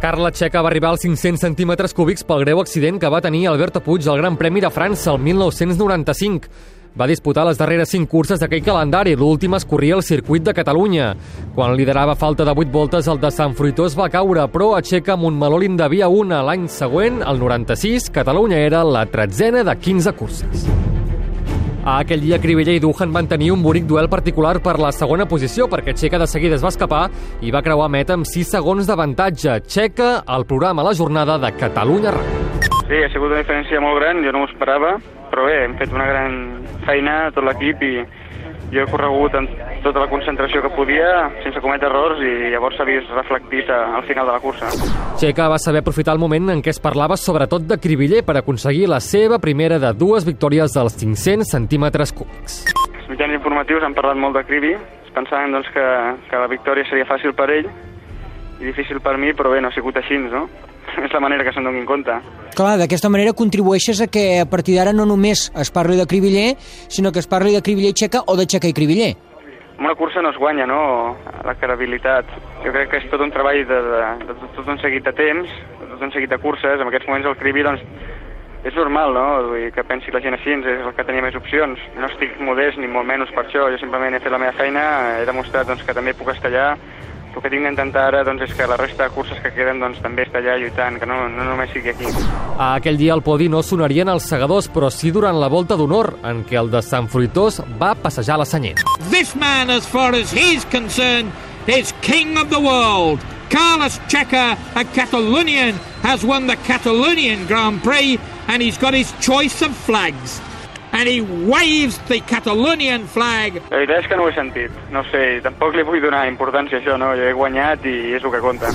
Carla Checa va arribar als 500 centímetres cúbics pel greu accident que va tenir Alberto Puig al Gran Premi de França el 1995. Va disputar les darreres cinc curses d'aquell calendari, l'última es corria al circuit de Catalunya. Quan liderava falta de 8 voltes, el de Sant Fruitós va caure, però a Checa Montmeló li'n devia una. L'any següent, el 96, Catalunya era la tretzena de 15 curses. A aquell dia, Cribella i Duhan van tenir un bonic duel particular per la segona posició, perquè Checa de seguida es va escapar i va creuar meta amb 6 segons d'avantatge. Checa, el programa La Jornada de Catalunya Ràdio. Sí, ha sigut una diferència molt gran, jo no m'ho esperava, però bé, hem fet una gran feina, tot l'equip, i jo he corregut amb tota la concentració que podia, sense cometre errors, i llavors s'ha vist reflectit al final de la cursa. Checa va saber aprofitar el moment en què es parlava sobretot de Cribiller per aconseguir la seva primera de dues victòries dels 500 centímetres cúbics. Els mitjans informatius han parlat molt de Cribi, pensaven doncs, que, que la victòria seria fàcil per ell difícil per mi, però bé, no ha sigut així, no? és la manera que se'n donin compte. Clar, d'aquesta manera contribueixes a que a partir d'ara no només es parli de Cribiller, sinó que es parli de Cribiller Checa o de Checa i Cribiller. En una cursa no es guanya, no?, la credibilitat. Jo crec que és tot un treball de, de, de, de tot un seguit de temps, de tot un seguit de curses. En aquests moments el Cribi, doncs, és normal, no?, Vull dir, que pensi la gent així, és el que tenia més opcions. No estic modest ni molt menys per això, jo simplement he fet la meva feina, he demostrat doncs, que també puc estar allà, el que tinc d'intentar ara doncs, és que la resta de curses que queden doncs, també està allà lluitant, que no, no només sigui aquí. A aquell dia al podi no sonarien els segadors, però sí durant la volta d'honor, en què el de Sant Fruitós va passejar la senyera. This man, as far as he's concerned, is king of the world. Carlos Checa, a Catalonian, has won the Catalonian Grand Prix and he's got his choice of flags and he waves the Catalonian flag. La veritat és que no ho he sentit. No sé, tampoc li vull donar importància a això, no? Jo he guanyat i és el que compta.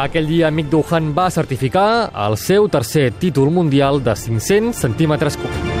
Aquell dia, Mick Duhan va certificar el seu tercer títol mundial de 500 centímetres cúbics.